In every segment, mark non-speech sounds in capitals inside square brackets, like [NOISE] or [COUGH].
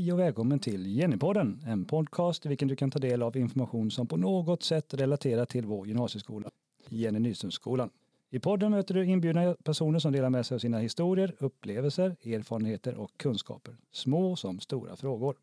Hej och välkommen till Jennypodden, en podcast i vilken du kan ta del av information som på något sätt relaterar till vår gymnasieskola, Jenny Nyströmsskolan. I podden möter du inbjudna personer som delar med sig av sina historier, upplevelser, erfarenheter och kunskaper. Små som stora frågor.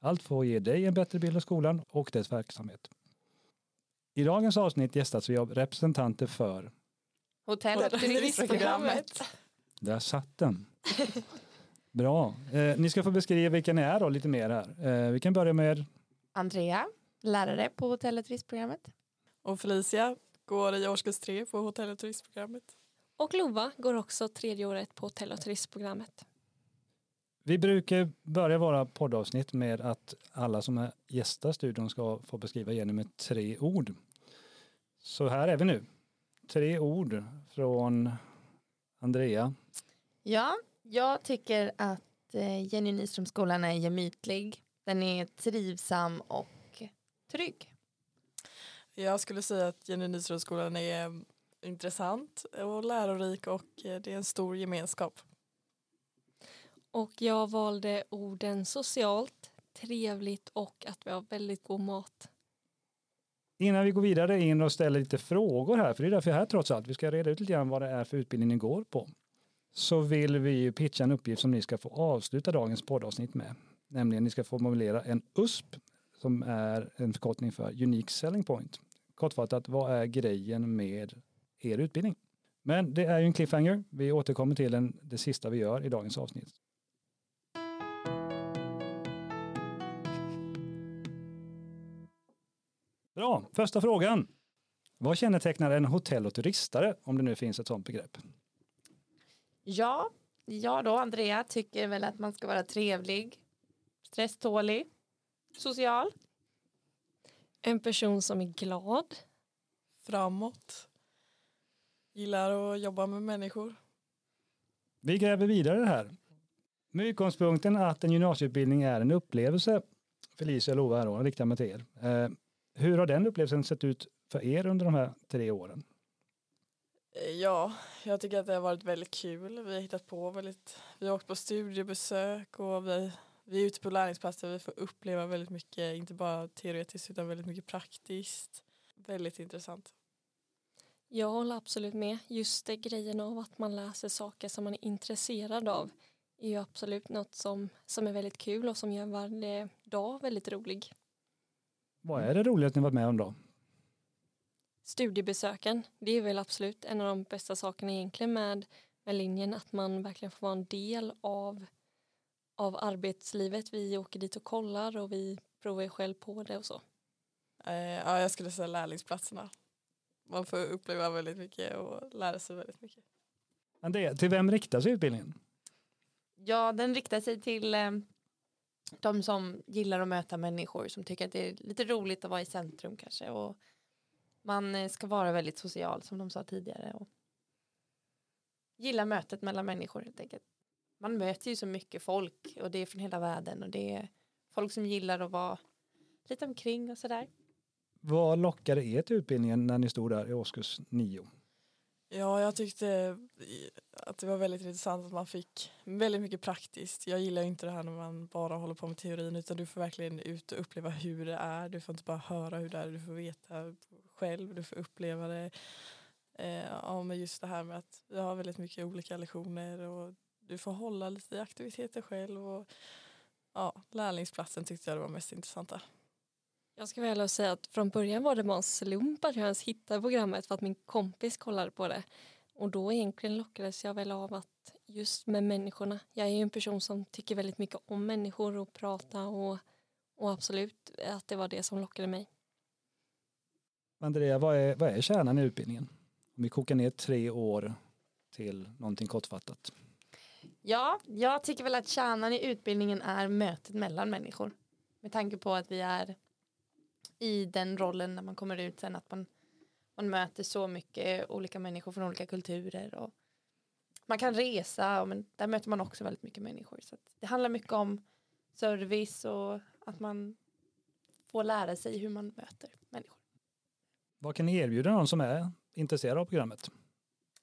Allt för att ge dig en bättre bild av skolan och dess verksamhet. I dagens avsnitt gästas vi av representanter för Hotell och turistprogrammet. Där satt den. Bra. Eh, ni ska få beskriva vilka ni är då, lite mer här. Eh, vi kan börja med Andrea, lärare på hotell och turistprogrammet. Och Felicia går i årskurs tre på hotell och turistprogrammet. Och Lova går också tredje året på hotell och turistprogrammet. Vi brukar börja våra poddavsnitt med att alla som är gästar studion ska få beskriva Jenny med tre ord. Så här är vi nu. Tre ord från Andrea. Ja, jag tycker att eh, Jenny Nyströmskolan är gemytlig. Den är trivsam och trygg. Jag skulle säga att Jenny Nyströmskolan är intressant och lärorik och eh, det är en stor gemenskap. Och jag valde orden socialt, trevligt och att vi har väldigt god mat. Innan vi går vidare in och ställer lite frågor här, för det är därför jag är här trots allt. Vi ska reda ut lite grann vad det är för utbildning ni går på. Så vill vi pitcha en uppgift som ni ska få avsluta dagens poddavsnitt med. Nämligen ni ska formulera en USP som är en förkortning för Unique Selling Point. Kortfattat, vad är grejen med er utbildning? Men det är ju en cliffhanger. Vi återkommer till den, det sista vi gör i dagens avsnitt. Bra, första frågan. Vad kännetecknar en hotell och turistare, om det nu finns ett sådant begrepp? Ja, jag då, Andrea, tycker väl att man ska vara trevlig, stresstålig, social. En person som är glad. Framåt. Gillar att jobba med människor. Vi gräver vidare här. Med utgångspunkten att en gymnasieutbildning är en upplevelse, Felicia och Lova här då, riktar mig till er. Eh, hur har den upplevelsen sett ut för er under de här tre åren? Ja, jag tycker att det har varit väldigt kul. Vi har hittat på väldigt, vi har åkt på studiebesök och vi, vi är ute på lärlingsplatser. Vi får uppleva väldigt mycket, inte bara teoretiskt utan väldigt mycket praktiskt. Väldigt intressant. Jag håller absolut med. Just det grejen av att man läser saker som man är intresserad av är ju absolut något som, som är väldigt kul och som gör varje dag väldigt rolig. Vad är det roligaste ni varit med om då? Studiebesöken, det är väl absolut en av de bästa sakerna egentligen med, med linjen att man verkligen får vara en del av, av arbetslivet. Vi åker dit och kollar och vi provar ju själv på det och så. Eh, ja, jag skulle säga lärlingsplatserna. Man får uppleva väldigt mycket och lära sig väldigt mycket. Andrea, till vem riktar sig utbildningen? Ja, den riktar sig till eh, de som gillar att möta människor, som tycker att det är lite roligt att vara i centrum kanske. Och man eh, ska vara väldigt social som de sa tidigare. Och gilla mötet mellan människor helt enkelt. Man möter ju så mycket folk och det är från hela världen och det är folk som gillar att vara lite omkring och sådär. Vad lockade er till utbildningen när ni stod där i årskurs nio? Ja, jag tyckte att det var väldigt intressant att man fick väldigt mycket praktiskt. Jag gillar inte det här när man bara håller på med teorin utan du får verkligen ut och uppleva hur det är. Du får inte bara höra hur det är, du får veta själv, du får uppleva det. Eh, ja, men just det här med att vi har väldigt mycket olika lektioner och du får hålla lite i aktiviteter själv. Och, ja, lärlingsplatsen tyckte jag det var mest intressanta. Jag ska väl säga att från början var det bara en slump att jag ens hittade programmet för att min kompis kollade på det. Och då egentligen lockades jag väl av att just med människorna. Jag är ju en person som tycker väldigt mycket om människor och prata och, och absolut att det var det som lockade mig. Andrea, vad är, vad är kärnan i utbildningen? Om vi kokar ner tre år till någonting kortfattat. Ja, jag tycker väl att kärnan i utbildningen är mötet mellan människor. Med tanke på att vi är i den rollen när man kommer ut sen att man, man möter så mycket olika människor från olika kulturer och man kan resa men där möter man också väldigt mycket människor så det handlar mycket om service och att man får lära sig hur man möter människor. Vad kan ni erbjuda någon som är intresserad av programmet?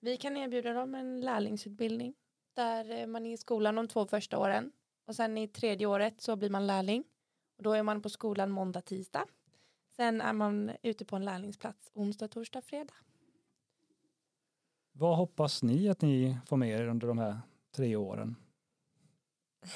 Vi kan erbjuda dem en lärlingsutbildning där man är i skolan de två första åren Och sen i tredje året så blir man lärling. Och då är man på skolan måndag, tisdag. Sen är man ute på en lärlingsplats onsdag, torsdag, fredag. Vad hoppas ni att ni får med er under de här tre åren?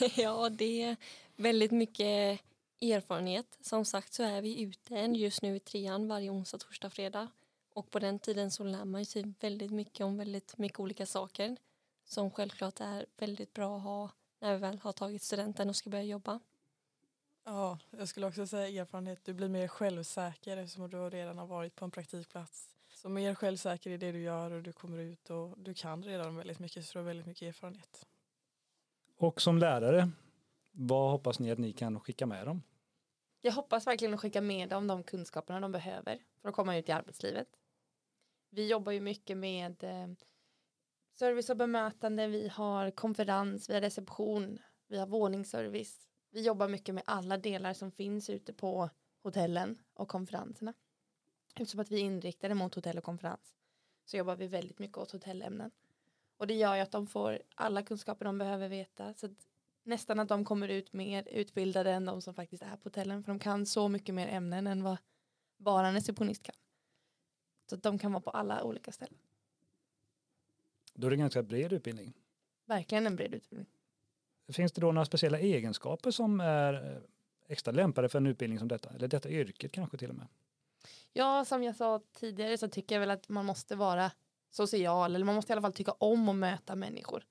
[LAUGHS] Ja, det är väldigt mycket erfarenhet. Som sagt så är vi ute just nu i trean varje onsdag, torsdag, fredag. Och på den tiden så lär man sig väldigt mycket om väldigt mycket olika saker som självklart är väldigt bra att ha när vi väl har tagit studenten och ska börja jobba. Ja, jag skulle också säga erfarenhet. Du blir mer självsäker eftersom du redan har varit på en praktikplats. Så mer självsäker i det du gör och du kommer ut och du kan redan väldigt mycket så du har väldigt mycket erfarenhet. Och som lärare, vad hoppas ni att ni kan skicka med dem? Jag hoppas verkligen att skicka med dem de kunskaperna de behöver för att komma ut i arbetslivet. Vi jobbar ju mycket med eh, service och bemötande, vi har konferens, vi har reception, vi har våningsservice. Vi jobbar mycket med alla delar som finns ute på hotellen och konferenserna. Eftersom att vi är inriktade mot hotell och konferens så jobbar vi väldigt mycket åt hotellämnen. Och det gör ju att de får alla kunskaper de behöver veta. Så nästan att de kommer ut mer utbildade än de som faktiskt är på hotellen. För de kan så mycket mer ämnen än vad bara en receptionist kan. Så de kan vara på alla olika ställen. Då är det en ganska bred utbildning. Verkligen en bred utbildning. Finns det då några speciella egenskaper som är eh, extra lämpade för en utbildning som detta? Eller detta yrket kanske till och med? Ja, som jag sa tidigare så tycker jag väl att man måste vara social eller man måste i alla fall tycka om att möta människor.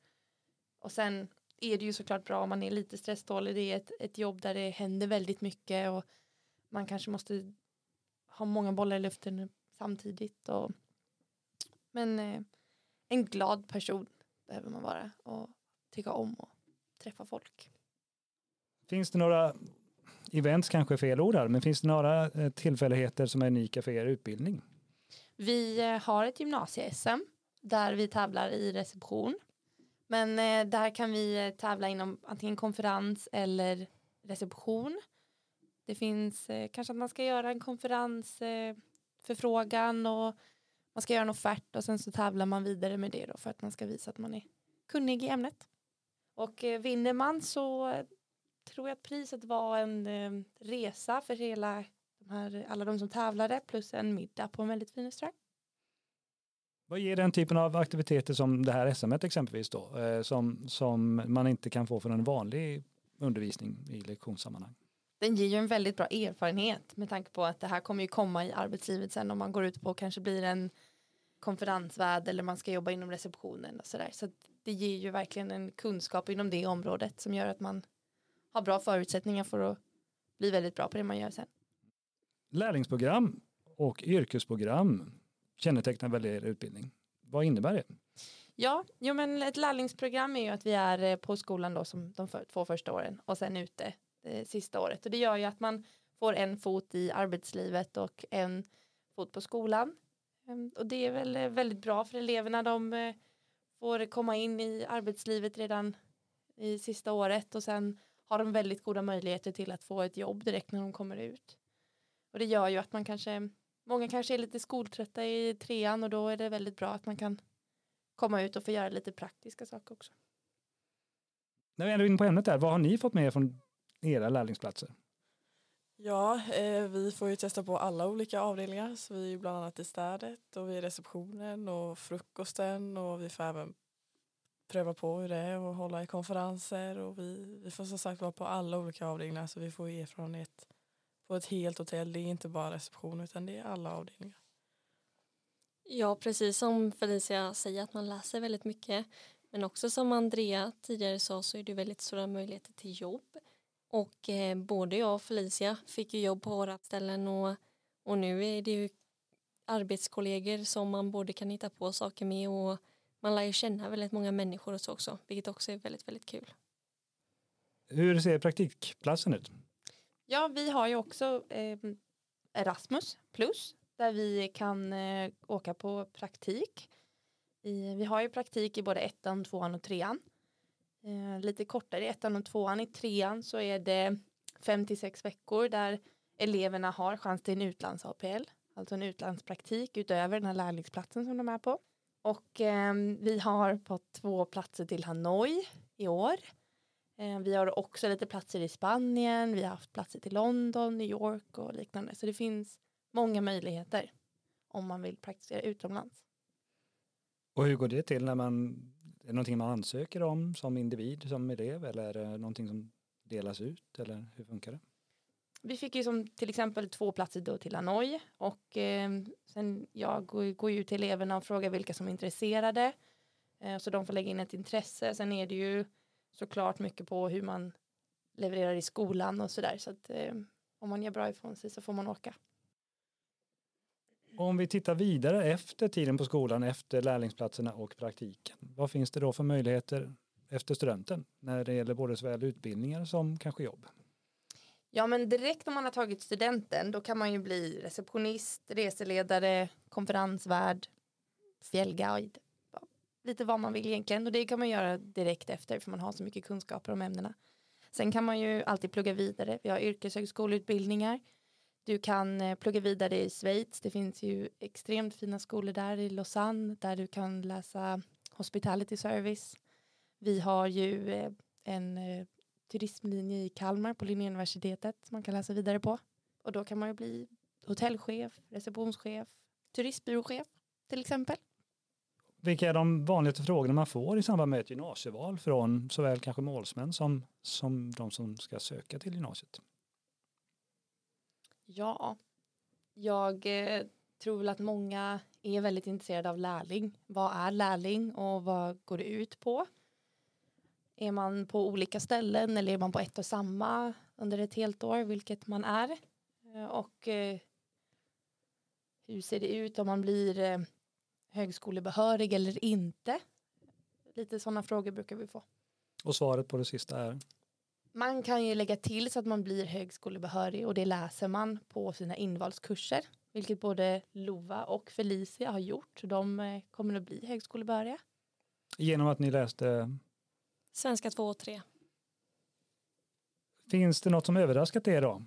Och sen är det ju såklart bra om man är lite stresstålig. Det är ett, ett jobb där det händer väldigt mycket och man kanske måste ha många bollar i luften samtidigt. Och, men eh, en glad person behöver man vara och tycka om att träffa folk. Finns det några events kanske är fel ord här, men finns det några eh, tillfälligheter som är unika för er utbildning? Vi eh, har ett gymnasie-SM där vi tävlar i reception. Men eh, där kan vi tävla inom antingen konferens eller reception. Det finns kanske att man ska göra en konferensförfrågan och man ska göra en offert och sen så tävlar man vidare med det då för att man ska visa att man är kunnig i ämnet. Och vinner man så tror jag att priset var en eh, resa för hela de här, alla de som tävlade plus en middag på en väldigt fin restaurang. Vad ger den typen av aktiviteter som det här SM exempelvis då, eh, som, som man inte kan få från en vanlig undervisning i lektionssammanhang? Den ger ju en väldigt bra erfarenhet med tanke på att det här kommer ju komma i arbetslivet sen om man går ut på och kanske blir en konferensvärd eller man ska jobba inom receptionen och sådär. Så det ger ju verkligen en kunskap inom det området som gör att man har bra förutsättningar för att bli väldigt bra på det man gör sen. Lärlingsprogram och yrkesprogram kännetecknar väl er utbildning. Vad innebär det? Ja, jo men ett lärlingsprogram är ju att vi är eh, på skolan då som de två första åren och sen ute det sista året och det gör ju att man får en fot i arbetslivet och en fot på skolan. Ehm, och det är väl eh, väldigt bra för eleverna. De eh, får komma in i arbetslivet redan i sista året och sen har de väldigt goda möjligheter till att få ett jobb direkt när de kommer ut. Och det gör ju att man kanske, många kanske är lite skoltrötta i trean och då är det väldigt bra att man kan komma ut och få göra lite praktiska saker också. När vi är inne på ämnet där, vad har ni fått med er från era lärlingsplatser? Ja, eh, vi får ju testa på alla olika avdelningar. Så vi är bland annat i städet och vi är i receptionen och frukosten och vi får även pröva på hur det är att hålla i konferenser och vi, vi får som sagt vara på alla olika avdelningar så vi får erfarenhet på ett helt hotell. Det är inte bara reception utan det är alla avdelningar. Ja, precis som Felicia säger att man läser väldigt mycket. Men också som Andrea tidigare sa så är det väldigt stora möjligheter till jobb. Och eh, både jag och Felicia fick ju jobb på våra ställen och, och nu är det ju arbetskollegor som man både kan hitta på saker med och man lär ju känna väldigt många människor och så också, vilket också är väldigt, väldigt kul. Hur ser praktikplatsen ut? Ja, vi har ju också eh, Erasmus plus där vi kan eh, åka på praktik. I, vi har ju praktik i både ettan, tvåan och trean är lite kortare i ettan och tvåan. I trean så är det fem till sex veckor där eleverna har chans till en utlands-APL, alltså en utlandspraktik utöver den här lärlingsplatsen som de är på. Och eh, vi har fått två platser till Hanoi i år. Eh, Vi har också lite platser i Spanien, vi har haft platser till London, New York och liknande. Så det finns många möjligheter om man vill praktisera utomlands. Och hur går det till när man, är det någonting man ansöker om som individ, som elev eller är det någonting som delas ut eller hur funkar det? Vi fick ju som till exempel två platser då till Hanoi och eh, sen jag går, går ju ut till eleverna och frågar vilka som är intresserade. Eh, så de får lägga in ett intresse. Sen är det ju såklart mycket på hur man levererar i skolan och sådär. Så att eh, om man gör bra ifrån sig så får man åka. Om vi tittar vidare efter tiden på skolan, efter lärlingsplatserna och praktiken. Vad finns det då för möjligheter efter studenten när det gäller både såväl utbildningar som kanske jobb? Ja men direkt när man har tagit studenten då kan man ju bli receptionist, reseledare, konferensvärd, fjällguide. Lite vad man vill egentligen och det kan man göra direkt efter för man har så mycket kunskaper om ämnena. Sen kan man ju alltid plugga vidare. Vi har yrkeshögskoleutbildningar. Du kan eh, plugga vidare i Schweiz. Det finns ju extremt fina skolor där i Lausanne där du kan läsa hospitality service. Vi har ju eh, en eh, turismlinje i Kalmar på Linnéuniversitetet som man kan läsa vidare på. Och då kan man ju bli hotellchef, receptionschef, turistbyråchef till exempel. Vilka är de vanligaste frågorna man får i samband med ett gymnasieval från såväl kanske målsmän som, som de som ska söka till gymnasiet? Ja, jag eh, tror väl att många är väldigt intresserade av lärling. Vad är lärling och vad går det ut på? Är man på olika ställen eller är man på ett och samma under ett helt år, vilket man är? Eh, och eh, hur ser det ut om man blir eh, högskolebehörig eller inte? Lite sådana frågor brukar vi få. Och svaret på det sista är man kan ju lägga till så att man blir högskolebehörig och det läser man på sina invalskurser. Vilket både Lova och Felicia har gjort. Så de eh, kommer att bli högskolebehöriga. genom att ni läste, Svenska 2 och 3. finns det något som överraskat er då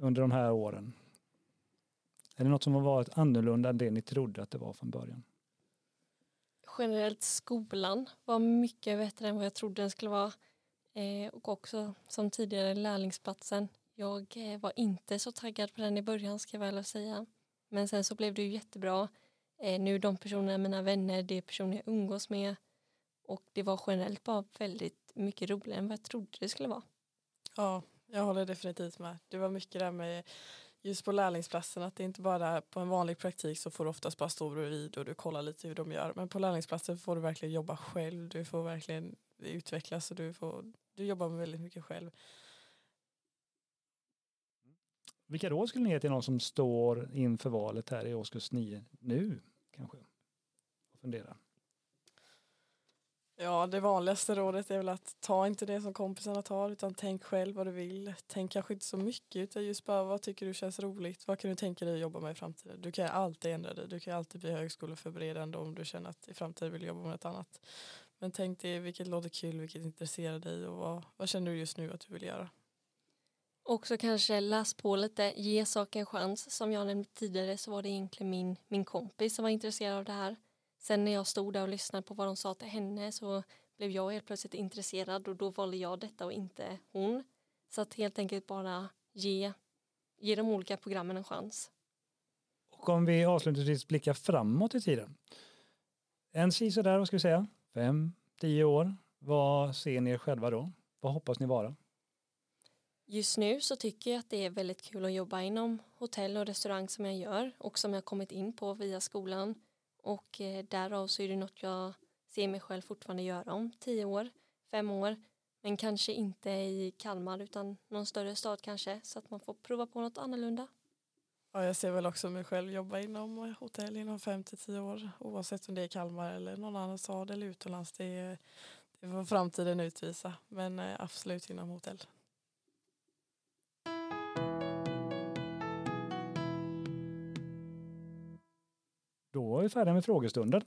under de här åren? Är det något som har varit annorlunda än det ni trodde att det var från början? Generellt skolan var mycket bättre än vad jag trodde den skulle vara. Eh, och också som tidigare lärlingsplatsen. Jag eh, var inte så taggad på den i början ska jag väl säga. Men sen så blev det ju jättebra. Eh, nu de personerna mina vänner, det är personer jag umgås med. Och det var generellt bara väldigt mycket roligare än vad jag trodde det skulle vara. Ja, jag håller definitivt med. Det var mycket där med just på lärlingsplatsen att det inte bara på en vanlig praktik så får du oftast bara stå bredvid och du kollar lite hur de gör. Men på lärlingsplatsen får du verkligen jobba själv. Du får verkligen utvecklas och du, får, du jobbar med väldigt mycket själv. Vilka råd skulle ni ge till någon som står inför valet här i årskurs 9 nu kanske? Och fundera. Ja, det vanligaste rådet är väl att ta inte det som kompisarna tar utan tänk själv vad du vill. Tänk kanske inte så mycket utan just bara vad tycker du känns roligt? Vad kan du tänka dig att jobba med i framtiden? Du kan alltid ändra dig. Du kan alltid bli högskoleförberedande om du känner att i framtiden vill jobba med något annat. Men tänk dig vilket låter kul, vilket intresserar dig och vad, vad känner du just nu att du vill göra? Också kanske läs på lite, ge saker en chans. Som jag nämnde tidigare så var det egentligen min, min kompis som var intresserad av det här. Sen när jag stod där och lyssnade på vad de sa till henne så blev jag helt plötsligt intresserad och då valde jag detta och inte hon. Så att helt enkelt bara ge, ge de olika programmen en chans. Och om vi avslutningsvis blickar framåt i tiden. En sådär, vad ska vi säga, fem, tio år. Vad ser ni er själva då? Vad hoppas ni vara? Just nu så tycker jag att det är väldigt kul att jobba inom hotell och restaurang som jag gör och som jag kommit in på via skolan. Och eh, därav så är det något jag ser mig själv fortfarande göra om tio år, fem år. Men kanske inte i Kalmar utan någon större stad kanske så att man får prova på något annorlunda. Ja, jag ser väl också mig själv jobba inom hotell inom fem till tio år oavsett om det är Kalmar eller någon annan stad eller utomlands. Det, är, det får framtiden utvisa men eh, absolut inom hotell. Då är vi färdiga med frågestunden.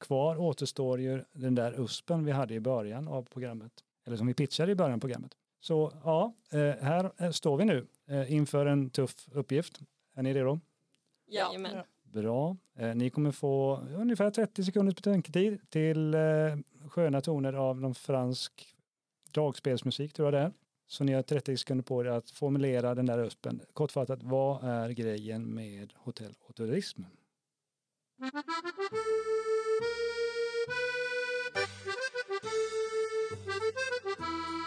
Kvar återstår ju den där USPen vi hade i början av programmet. Eller som vi pitchade i början av programmet. Så ja, eh, här eh, står vi nu inför en tuff uppgift. Är ni redo? Jajamän. Ja. Bra. Eh, Ni kommer få ungefär 30 sekunders betänketid till eh, sköna toner av någon fransk dragspelsmusik tror jag det är. Så ni har 30 sekunder på er att formulera den där USPen. Kortfattat, vad är grejen med hotell och turism? [LAUGHS]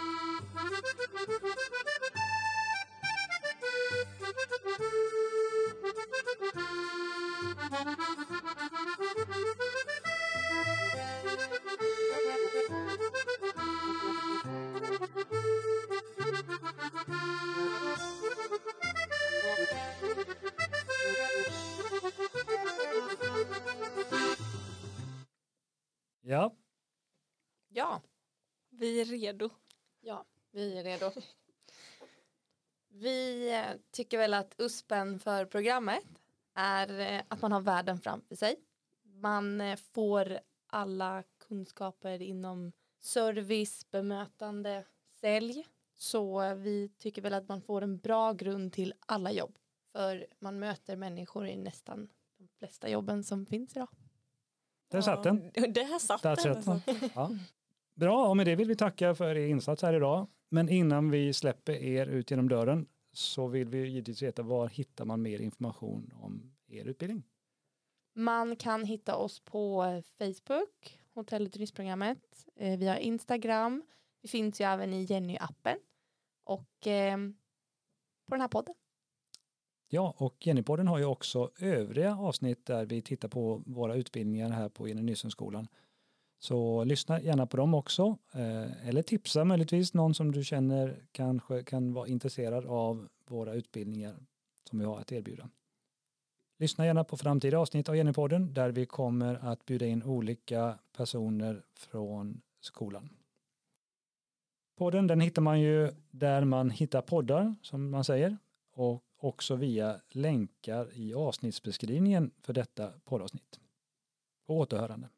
Vi är redo. ja, vi är redo. Vi eh, tycker väl att USPen för programmet är eh, att man har världen framför sig. Man eh, får alla kunskaper inom service, bemötande, sälj. Så vi tycker väl att man får en bra grund till alla jobb. För man möter människor i nästan de flesta jobben som finns idag. där satt den. [LAUGHS] Där satt Där den. satt den. Ja. Bra, och med det vill vi tacka för er insats här idag. Men innan vi släpper er ut genom dörren så vill vi givetvis veta var hittar man mer information om er utbildning? Man kan hitta oss på eh, Facebook, Hotell och turistprogrammet. Eh, Vi har Instagram. Vi finns ju även i Jenny-appen. Och eh, på den här podden. Ja, och Jennypodden har ju också övriga avsnitt där vi tittar på våra utbildningar här på Jenny Nyssenskolan. Så lyssna gärna på dem också. Eh, eller tipsa möjligtvis någon som du känner kanske kan vara intresserad av våra utbildningar som vi har att erbjuda. Lyssna gärna på framtida avsnitt av Jennypodden där vi kommer att bjuda in olika personer från skolan. Podden den hittar man ju där man hittar poddar som man säger och också via länkar i avsnittsbeskrivningen för detta poddavsnitt. På återhörande.